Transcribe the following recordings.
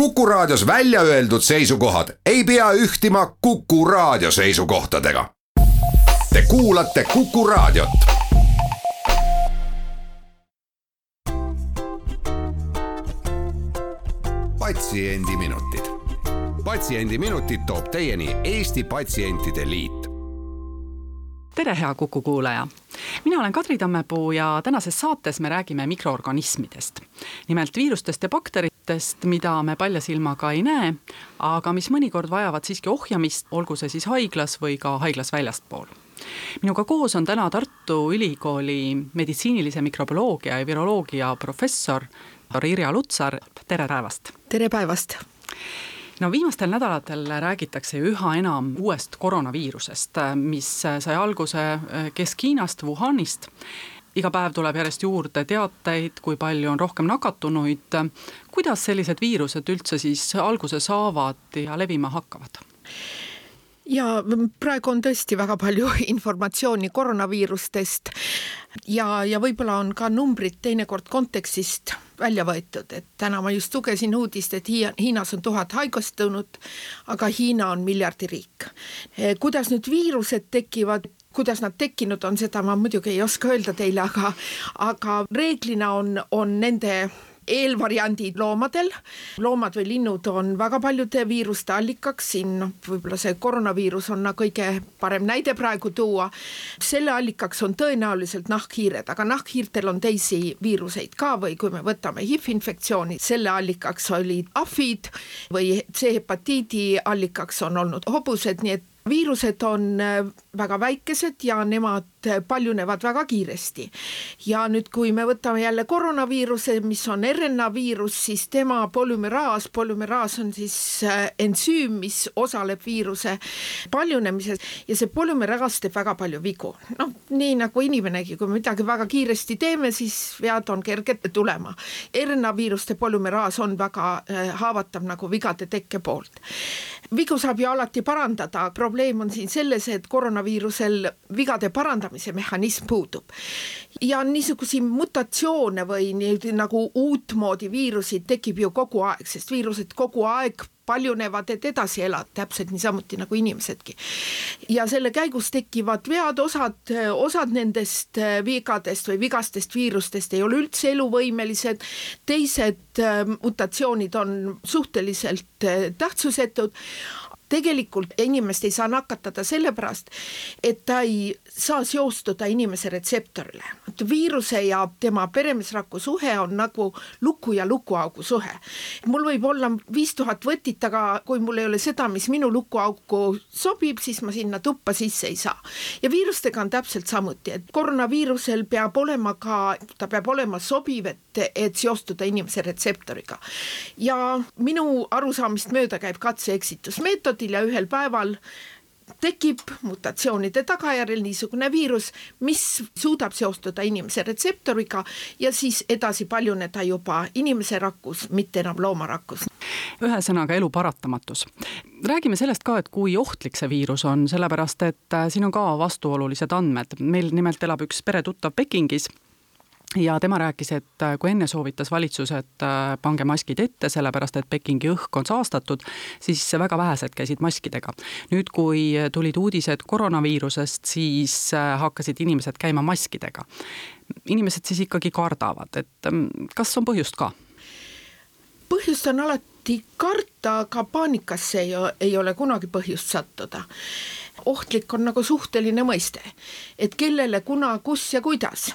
Kuku Raadios välja öeldud seisukohad ei pea ühtima Kuku Raadio seisukohtadega. Te kuulate Kuku Raadiot. patsiendiminutid, Patsiendiminutid toob teieni Eesti Patsientide Liit tere, hea Kuku kuulaja! mina olen Kadri Tammepuu ja tänases saates me räägime mikroorganismidest. nimelt viirustest ja bakteritest, mida me palja silmaga ei näe, aga mis mõnikord vajavad siiski ohjamist, olgu see siis haiglas või ka haiglas väljaspool minuga koos on täna Tartu Ülikooli meditsiinilise mikrobioloogia ja viroloogia professor Irja Lutsar, tere päevast! tere päevast! no viimastel nädalatel räägitakse üha enam uuest koroonaviirusest, mis sai alguse Kesk-Hiinast, Wuhanist. Iga päev tuleb järjest juurde teateid, kui palju on rohkem nakatunuid. kuidas sellised viirused üldse siis alguse saavad ja levima hakkavad? ja praegu on tõesti väga palju informatsiooni koroonaviirustest ja, ja võib-olla on ka numbrid teinekord kontekstist välja võetud, et täna ma just lugesin uudist, et Hiina, Hiinas on tuhat haigestunud, aga Hiina on miljardiriik. kuidas nüüd viirused tekivad, kuidas nad tekkinud on, seda ma muidugi ei oska öelda teile, aga, aga reeglina on, on nende eelvariandid loomadel, loomad või linnud on väga paljude viiruste allikaks, siin noh, võib-olla see koroonaviirus on kõige parem näide praegu tuua. selle allikaks on tõenäoliselt nahkhiired, aga nahkhiirtel on teisi viiruseid ka või kui me võtame HIV-infektsiooni, selle allikaks olid ahvid või C-hepatiidi allikaks on olnud hobused, nii et viirused on väga väikesed ja nemad paljunevad väga kiiresti. ja nüüd, kui me võtame jälle koroonaviiruse, mis on RNA viirus, siis tema polümeraas, polümeraas on siis äh, ensüüm, mis osaleb viiruse paljunemises ja see polümeraas teeb väga palju vigu. noh, nii nagu inimenegi, kui me midagi väga kiiresti teeme, siis vead on kerged tulema. RNA viiruste polümeraas on väga äh, haavatav nagu vigade tekke poolt. vigu saab ju alati parandada, probleem on siin selles, et koroonaviirusel vigade parandamine parandamise mehhanism puudub. ja niisuguseid mutatsioone või nii nagu uutmoodi viirusi tekib ju kogu aeg, sest viirused kogu aeg paljunevad, et edasi elada, täpselt niisamuti nagu inimesedki. ja selle käigus tekivad vead, osad, osad nendest vigadest või vigastest viirustest ei ole üldse eluvõimelised, teised äh, mutatsioonid on suhteliselt äh, tähtsusetud, tegelikult inimest ei saa nakatada sellepärast, et ta ei saa seostuda inimese retseptorile. viiruse ja tema peremeesrakku suhe on nagu luku ja lukuaugu suhe. mul võib olla viis tuhat võtit, aga kui mul ei ole seda, mis minu lukuauku sobib, siis ma sinna tuppa sisse ei saa. ja viirustega on täpselt samuti, et koroonaviirusel peab olema ka, ta peab olema sobiv, et, et seostuda inimese retseptoriga. ja minu arusaamist mööda käib katse-eksitusmeetodil ja ühel päeval tekib mutatsioonide tagajärjel niisugune viirus, mis suudab seostuda inimese retseptoriga ja siis edasi paljuneda juba inimese rakkus, mitte enam loomarakus. ühesõnaga elu paratamatus. räägime sellest ka, et kui ohtlik see viirus on, sellepärast et äh, siin on ka vastuolulised andmed. meil nimelt elab üks peretuttav Pekingis ja tema rääkis, et äh, kui enne soovitas valitsus, et äh, pange maskid ette, sellepärast et Pekingi õhk on saastatud, siis väga vähesed käisid maskidega. nüüd, kui tulid uudised koroonaviirusest, siis äh, hakkasid inimesed käima maskidega. inimesed siis ikkagi kardavad, et ähm, kas on põhjust ka? põhjust on alati karta, aga paanikasse ei, ei ole kunagi põhjust sattuda ohtlik on nagu suhteline mõiste, et kellele, kuna, kus ja kuidas.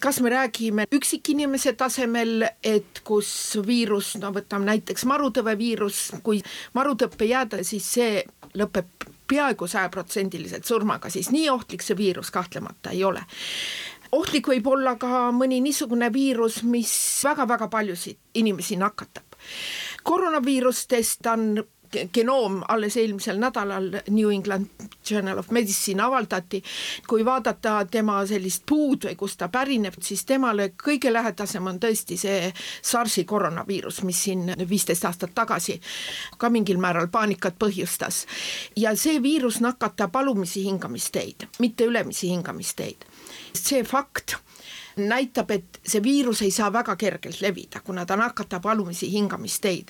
Kas me räägime üksikinimese tasemel, et kus viirus, no võtame näiteks marutõve viirus, kui marutõppe jääda, siis see lõpeb peaaegu sajaprotsendiliselt surmaga, siis nii ohtlik see viirus kahtlemata ei ole. Ohtlik võib olla ka mõni niisugune viirus, mis väga-väga paljusid inimesi nakatab. koroonaviirustest on genoom alles eelmisel nädalal New England Journal of Medicine avaldati. kui vaadata tema sellist puud või kust ta pärineb, siis temale kõige lähedasem on tõesti see SARS-i koroonaviirus, mis siin viisteist aastat tagasi ka mingil määral paanikat põhjustas. ja see viirus nakatab alumisi hingamisteid, mitte ülemisi hingamisteid. see fakt näitab, et see viirus ei saa väga kergelt levida, kuna ta nakatab alumisi hingamisteid.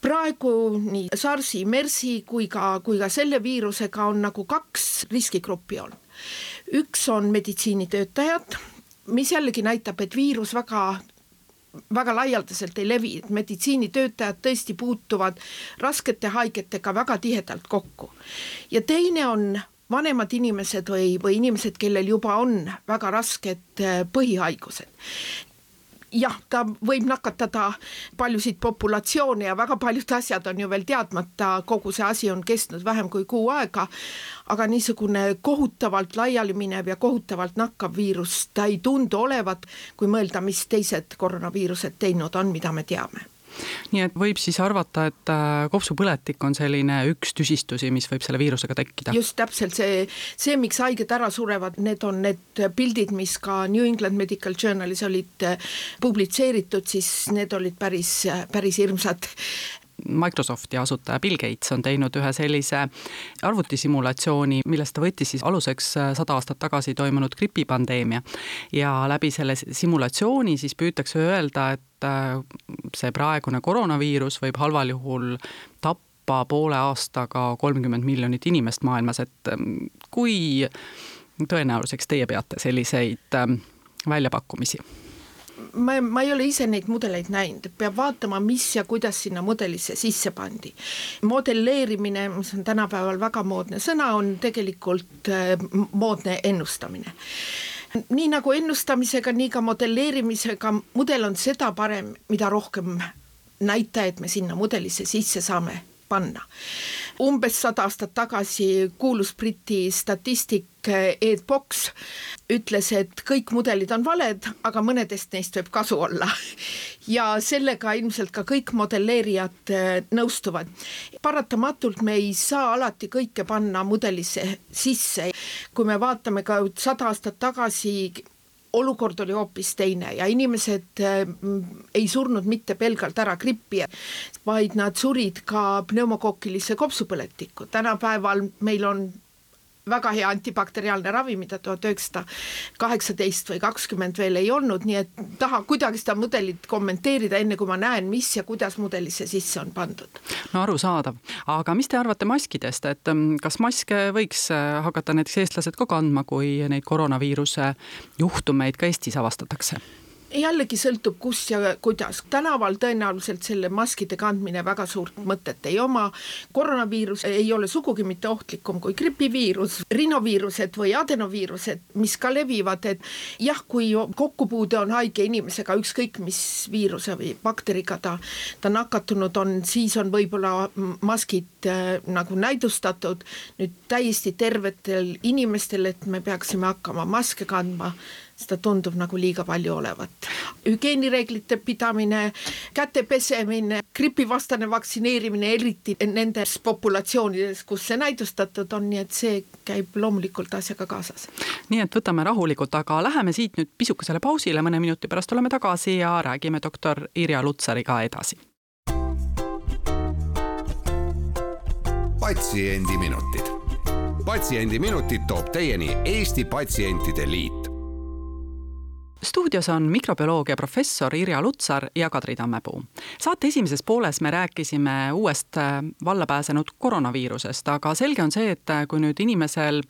praegu nii SARS-i, MERS-i kui ka, kui ka selle viirusega on nagu kaks riskigruppi olnud. üks on meditsiinitöötajad, mis jällegi näitab, et viirus väga väga laialdaselt ei levi, et meditsiinitöötajad tõesti puutuvad raskete haigetega väga tihedalt kokku. ja teine on vanemad inimesed või, või inimesed, kellel juba on väga rasked äh, põhihaigused. Jah, ta võib nakatada paljusid populatsioone ja väga paljud asjad on ju veel teadmata, kogu see asi on kestnud vähem kui kuu aega, aga niisugune kohutavalt laialiminev ja kohutavalt nakkav viirus, ta ei tundu olevat, kui mõelda, mis teised koroonaviirused teinud on, mida me teame nii et võib siis arvata, et äh, kopsupõletik on selline üks tüsistusi, mis võib selle viirusega tekkida? just täpselt see, see, miks haiged ära surevad, need on need pildid, mis ka New England Medical Journalis olid äh, publitseeritud, siis need olid päris, päris hirmsad Microsofti asutaja Bill Gates on teinud ühe sellise arvutisimulatsiooni, millest ta võttis siis aluseks äh, sada aastat tagasi toimunud gripipandeemia. ja läbi selle simulatsiooni siis püütakse öelda, et äh, see praegune koroonaviirus võib halval juhul tappa poole aastaga kolmkümmend miljonit inimest maailmas, et ähm, kui tõenäoliseks teie peate selliseid ähm, väljapakkumisi? Ma, ma ei ole ise neid mudeleid näinud, peab vaatama, mis ja kuidas sinna mudelisse sisse pandi. modelleerimine, mis on tänapäeval väga moodne sõna, on tegelikult äh, moodne ennustamine nii nagu ennustamisega, nii ka modelleerimisega, mudel on seda parem, mida rohkem näitajaid me sinna mudelisse sisse saame panna. Umbes sada aastat tagasi kuulus Briti statistik Ed Box ütles, et kõik mudelid on valed, aga mõnedest neist võib kasu olla. ja sellega ilmselt ka kõik modelleerijad äh, nõustuvad. paratamatult me ei saa alati kõike panna mudelisse sisse, kui me vaatame ka sada aastat tagasi olukord oli hoopis teine ja inimesed äh, ei surnud mitte pelgalt ära grippi, vaid nad surid ka pneumokokkilisse kopsupõletikku. tänapäeval meil on väga hea antibakteriaalne ravi, mida tuhat üheksasada kaheksateist või kakskümmend veel ei olnud, nii et taha kuidagi seda mudelit kommenteerida, enne kui ma näen, mis ja kuidas mudelisse sisse on pandud. no arusaadav, aga mis te arvate maskidest, et mm, kas maske võiks äh, hakata näiteks eestlased ka kandma, kui neid koroonaviiruse juhtumeid ka Eestis avastatakse? Jällegi sõltub, kus ja kuidas, tänaval tõenäoliselt selle maskide kandmine väga suurt mõtet ei oma, koroonaviirus ei ole sugugi mitte ohtlikum kui gripiviirus, rinoviirused või adenoviirused, mis ka levivad, et jah, kui kokkupuude on haige inimesega, ükskõik mis viiruse või bakteriga ta, ta nakatunud on, siis on võib-olla maskid äh, nagu näidustatud, nüüd täiesti tervetel inimestel, et me peaksime hakkama maske kandma seda tundub nagu liiga palju olevat. hügieenireeglite pidamine, käte pesemine, gripivastane vaktsineerimine, eriti nendes populatsioonides, kus see näidustatud on, nii et see käib loomulikult asjaga kaasas. nii et võtame rahulikult, aga läheme siit nüüd pisukesele pausile, mõne minuti pärast oleme tagasi ja räägime doktor Irja Lutsariga edasi. patsiendiminutid patsiendiminutid toob teieni Eesti Patsientide Liit stuudios on mikrobioloogia professor Irja Lutsar ja Kadri Tammepuu. saate esimeses pooles me rääkisime uuest äh, valla pääsenud koroonaviirusest, aga selge on see, et äh, kui nüüd inimesel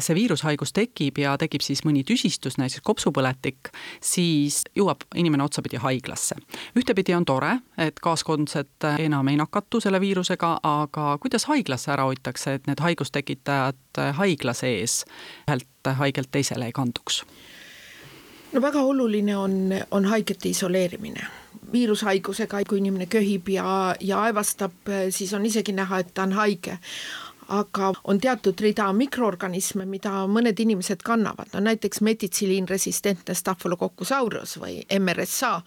see viirushaigus tekib ja tekib siis mõni tüsistus, näiteks kopsupõletik, siis jõuab inimene otsapidi haiglasse. ühtepidi on tore, et kaaskondsed äh, enam ei nakatu selle viirusega, aga kuidas haiglasse ära hoitakse, et need haigustekitajad haigla sees ühelt haigelt teisele ei kanduks? No väga oluline on, on haigete isoleerimine. viirushaigusega, kui inimene köhib ja, ja aevastab, siis on isegi näha, et ta on haige aga on teatud rida mikroorganisme, mida mõned inimesed kannavad, no näiteks metitsiliinresistentne staphylococcus aureus või MRSA.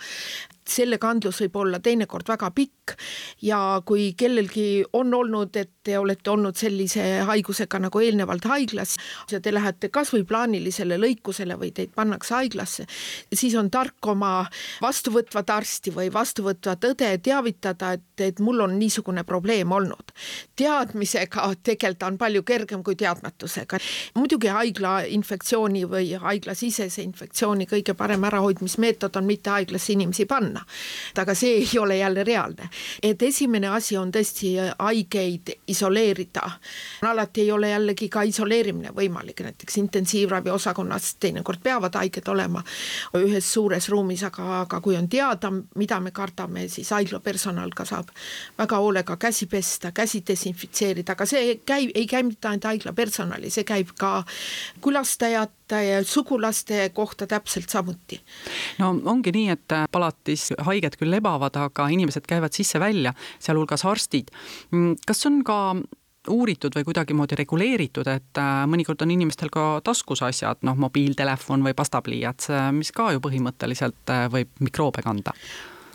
selle kandlus võib olla teinekord väga pikk kõik ja kui kellelgi on olnud, et te olete olnud sellise haigusega nagu eelnevalt haiglas ja te lähete kasvõi plaanilisele lõikusele või teid pannakse haiglasse, siis on tark oma vastuvõtvat arsti või vastuvõtvat õde teavitada, et, et mul on niisugune probleem olnud. teadmisega tegeleda on palju kergem kui teadmatusega. muidugi haigla infektsiooni või haiglasisese infektsiooni kõige parem ärahoidmismeetod on mitte haiglasse inimesi panna. aga see ei ole jälle reaalne. Et esimene asi on tõesti haigeid isoleerida. alati ei ole jällegi ka isoleerimine võimalik, näiteks intensiivravi osakonnas teinekord peavad haiged olema ühes suures ruumis, aga, aga kui on teada, mida me kardame, siis haigla personal ka saab väga hoolega käsi pesta, käsi desinfitseerida, aga see käib, ei käi mitte ainult haigla personali, see käib ka külastajate ja sugulaste kohta täpselt samuti. no ongi nii, et palatis haiged küll lebavad, aga inimesed käivad sisse-välja, sealhulgas arstid. kas on ka uuritud või kuidagimoodi reguleeritud, et äh, mõnikord on inimestel ka taskus asjad, noh, mobiiltelefon või pastapliiats, mis ka ju põhimõtteliselt äh, võib mikroobe kanda?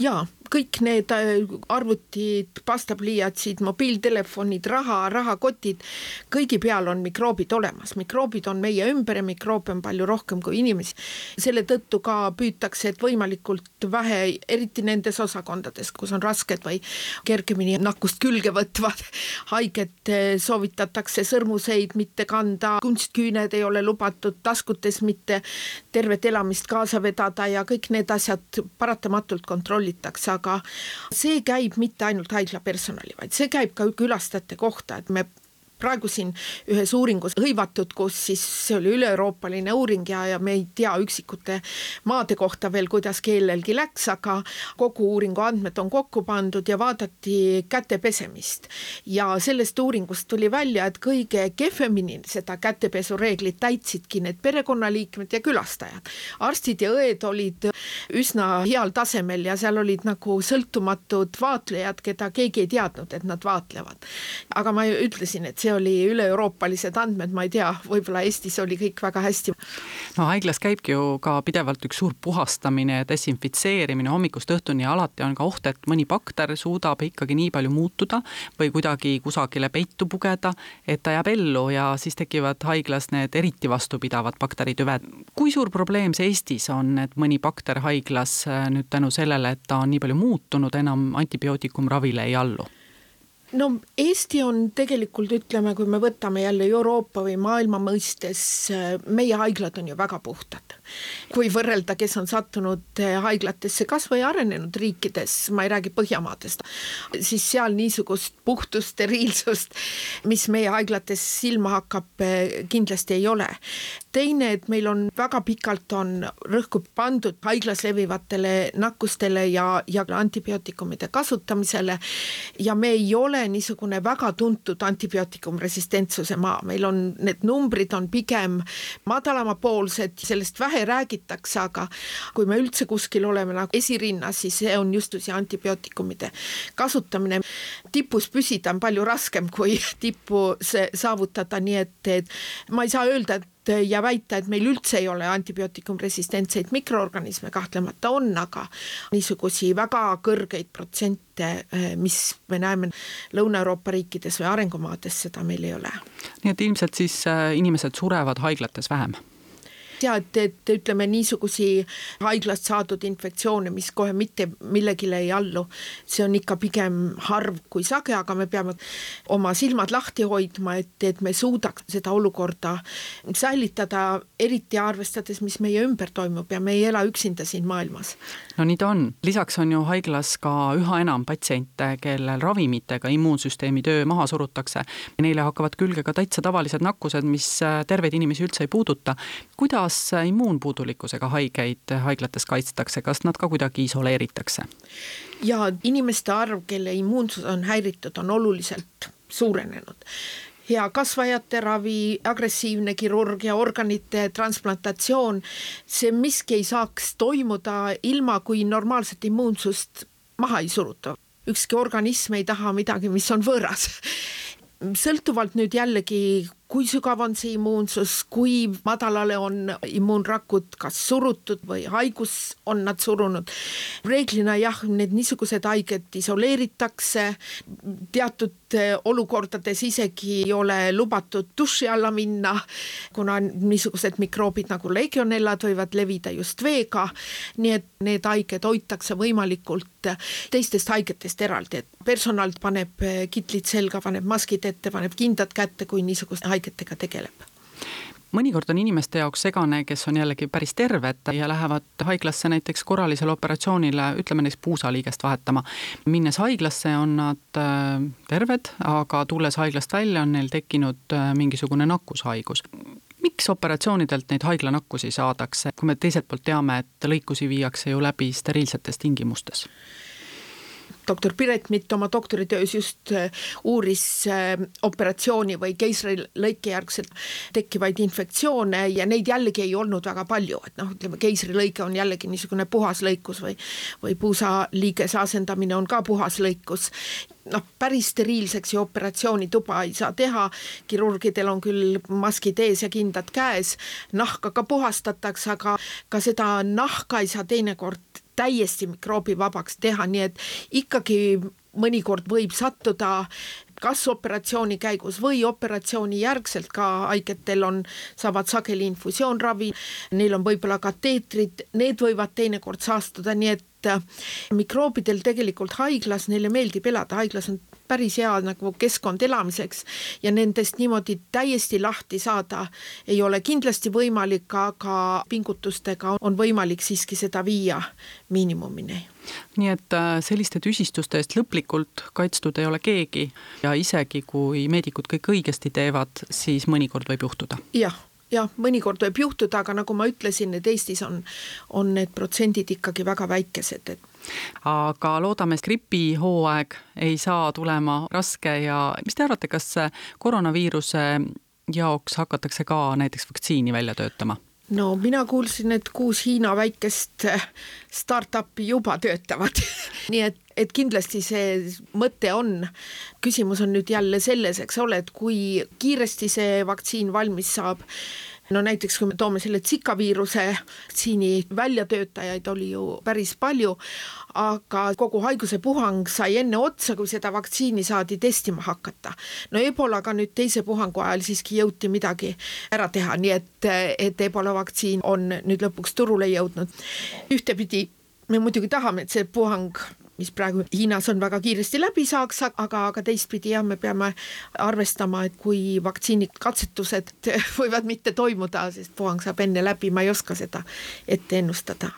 jaa kõik need äh, arvutid, pastapliiatsid, mobiiltelefonid, raha, rahakotid, kõigi peal on mikroobid olemas, mikroobid on meie ümber ja mikroobe on palju rohkem kui inimesi. selle tõttu ka püütakse, et võimalikult vähe, eriti nendes osakondades, kus on rasked või kergemini nakkust külge võtvad haiged, äh, soovitatakse sõrmuseid mitte kanda, kunstküüned ei ole lubatud, taskutes mitte tervet elamist kaasa vedada ja kõik need asjad paratamatult kontrollitakse, aga see käib mitte ainult haigla personali, vaid see käib ka külastajate kohta, et me praegu siin ühes uuringus hõivatud, kus siis see oli üle-euroopaline uuring ja, ja me ei tea üksikute maade kohta veel, kuidas kellelgi läks, aga kogu uuringu andmed on kokku pandud ja vaadati käte pesemist. ja sellest uuringust tuli välja, et kõige kehvemini seda kätepesureeglit täitsidki need perekonnaliikmed ja külastajad. arstid ja õed olid üsna heal tasemel ja seal olid nagu sõltumatud vaatlejad, keda keegi ei teadnud, et nad vaatlevad. aga ma ütlesin, et see see oli üle-euroopalised andmed, ma ei tea, võib-olla Eestis oli kõik väga hästi. no haiglas käibki ju ka pidevalt üks suur puhastamine ja desinfitseerimine hommikust õhtuni ja alati on ka oht, et mõni bakter suudab ikkagi nii palju muutuda või kuidagi kusagile peitu pugeda, et ta jääb ellu ja siis tekivad haiglas need eriti vastupidavad bakteritüved. kui suur probleem see Eestis on, et mõni bakter haiglas nüüd tänu sellele, et ta on nii palju muutunud, enam antibiootikumravile ei allu? No Eesti on tegelikult, ütleme, kui me võtame jälle Euroopa või maailma mõistes, meie haiglad on ju väga puhtad. kui võrrelda, kes on sattunud haiglatesse kas või arenenud riikides, ma ei räägi Põhjamaadest, siis seal niisugust puhtust, steriilsust, mis meie haiglates silma hakkab, kindlasti ei ole. teine, et meil on väga pikalt on rõhku pandud haiglas levivatele nakkustele ja, ja antibiootikumide kasutamisele ja me ei ole ole niisugune väga tuntud antibiootikumresistentsuse maa, meil on need numbrid on pigem madalamapoolsed, sellest vähe räägitakse, aga kui me üldse kuskil oleme nagu esirinnas, siis see on just see antibiootikumide kasutamine. tipus püsida on palju raskem kui tippu saavutada, nii et, et ma ei saa öelda, et ja väita, et meil üldse ei ole antibiootikumresistentseid mikroorganisme, kahtlemata on, aga niisugusi väga kõrgeid protsente, eh, mis me näeme Lõuna-Euroopa riikides või arengumaades, seda meil ei ole. nii et ilmselt siis eh, inimesed surevad haiglates vähem ja et, ütleme niisugusi haiglast saadud infektsioone, mis kohe mitte millegile ei allu, see on ikka pigem harv kui sage, aga me peame oma silmad lahti hoidma, et, et me suudaks seda olukorda säilitada, eriti arvestades, mis meie ümber toimub ja me ei ela üksinda siin maailmas. no nii ta on, lisaks on ju haiglas ka üha enam patsiente, kellel ravimitega immuunsüsteemi töö maha surutakse. Neile hakkavad külge ka täitsa tavalised nakkused, mis terveid inimesi üldse ei puuduta. kuidas kuidas immuunpuudulikkusega haigeid haiglates kaitstakse, kas nad ka kuidagi isoleeritakse? ja inimeste arv, kelle immuunsus on häiritud, on oluliselt suurenenud ja kasvajate ravi, agressiivne kirurgia, organite transplantatsioon, see miski ei saaks toimuda ilma, kui normaalset immuunsust maha ei suruta. ükski organism ei taha midagi, mis on võõras sõltuvalt nüüd jällegi kui sügav on see immuunsus, kui madalale on immuunrakud kas surutud või haigus on nad surunud. reeglina jah, need niisugused haiged isoleeritakse, teatud eh, olukordades isegi ei ole lubatud duši alla minna, kuna niisugused mikroobid nagu legionellad võivad levida just veega, nii et need haiged hoitakse võimalikult teistest haigetest eraldi, et personal paneb kitlid selga, paneb maskid ette, paneb kindad kätte, kui niisuguste haigetega tegeleb mõnikord on inimeste jaoks segane, kes on jällegi päris terved ja lähevad haiglasse näiteks korralisele operatsioonile, ütleme näiteks puusaliigest vahetama. minnes haiglasse on nad äh, terved, aga tulles haiglast välja, on neil tekkinud äh, mingisugune nakkushaigus miks operatsioonidelt neid haiglanakkusi saadakse, kui me teiselt poolt teame, et lõikusi viiakse ju läbi steriilsetes tingimustes? Doktor Piret Mitt oma doktoritöös just äh, uuris äh, operatsiooni või keisrilõike järgselt tekkivaid infektsioone ja neid jällegi ei olnud väga palju, et noh, ütleme keisrilõige on jällegi niisugune puhas lõikus või, või puusaliigese asendamine on ka puhas lõikus. Noh, päris steriilseks ju operatsioonituba ei saa teha, kirurgidel on küll maskid ees ja kindad käes, nahka ka puhastatakse, aga ka seda nahka ei saa teinekord täiesti mikroobivabaks teha, nii et ikkagi mõnikord võib sattuda kas operatsiooni käigus või operatsiooni järgselt ka haigetel on, saavad sageli infusioonravi, neil on võib-olla kateetrid, need võivad teinekord saastuda, nii et mikroobidel tegelikult haiglas, neile meeldib elada, haiglas on päris hea nagu keskkond elamiseks ja nendest niimoodi täiesti lahti saada ei ole kindlasti võimalik, aga pingutustega on võimalik siiski seda viia miinimumini nii et äh, selliste tüsistuste eest lõplikult kaitstud ei ole keegi ja isegi kui meedikud kõik õigesti teevad, siis mõnikord võib juhtuda. jah jah, mõnikord võib juhtuda, aga nagu ma ütlesin, et Eestis on, on need protsendid ikkagi väga väikesed, et aga loodame, gripihooaeg ei saa tulema raske ja mis te arvate, kas koroonaviiruse jaoks hakatakse ka näiteks vaktsiini välja töötama? No mina kuulsin, et kuus Hiina väikest startup'i juba töötavad nii et, et kindlasti see mõte on. küsimus on nüüd jälle selles, eks ole, et kui kiiresti see vaktsiin valmis saab no näiteks kui me toome selle Zika viiruse vaktsiini väljatöötajaid oli ju päris palju, aga kogu haiguse puhang sai enne otsa, kui seda vaktsiini saadi testima hakata. no ebolaga nüüd teise puhangu ajal siiski jõuti midagi ära teha, nii et, et ebola vaktsiin on nüüd lõpuks turule jõudnud. ühtepidi me muidugi tahame, et see puhang mis praegu Hiinas on väga kiiresti läbi saaks, aga, aga teistpidi jah, me peame arvestama, et kui vaktsiinikatsetused võivad mitte toimuda, sest puhang saab enne läbi, ma ei oska seda ette ennustada.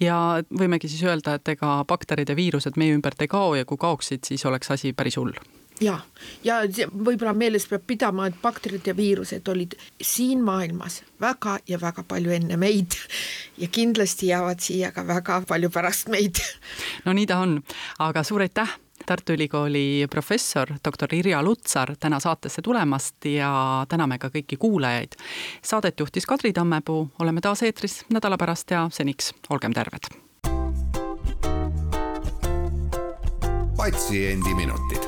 ja võimegi siis öelda, et ega bakterid ja viirused meie ümbert ei kao ja kui kaoksid, siis oleks asi päris hull ja, ja võib-olla meeles peab pidama, et bakterid ja viirused olid siin maailmas väga ja väga palju enne meid ja kindlasti jäävad siia ka väga palju pärast meid. no nii ta on, aga suur aitäh Tartu Ülikooli professor, doktor Irja Lutsar täna saatesse tulemast ja täname ka kõiki kuulajaid. Saadet juhtis Kadri Tammepuu, oleme taas eetris nädala pärast ja seniks olgem terved. patsiendiminutid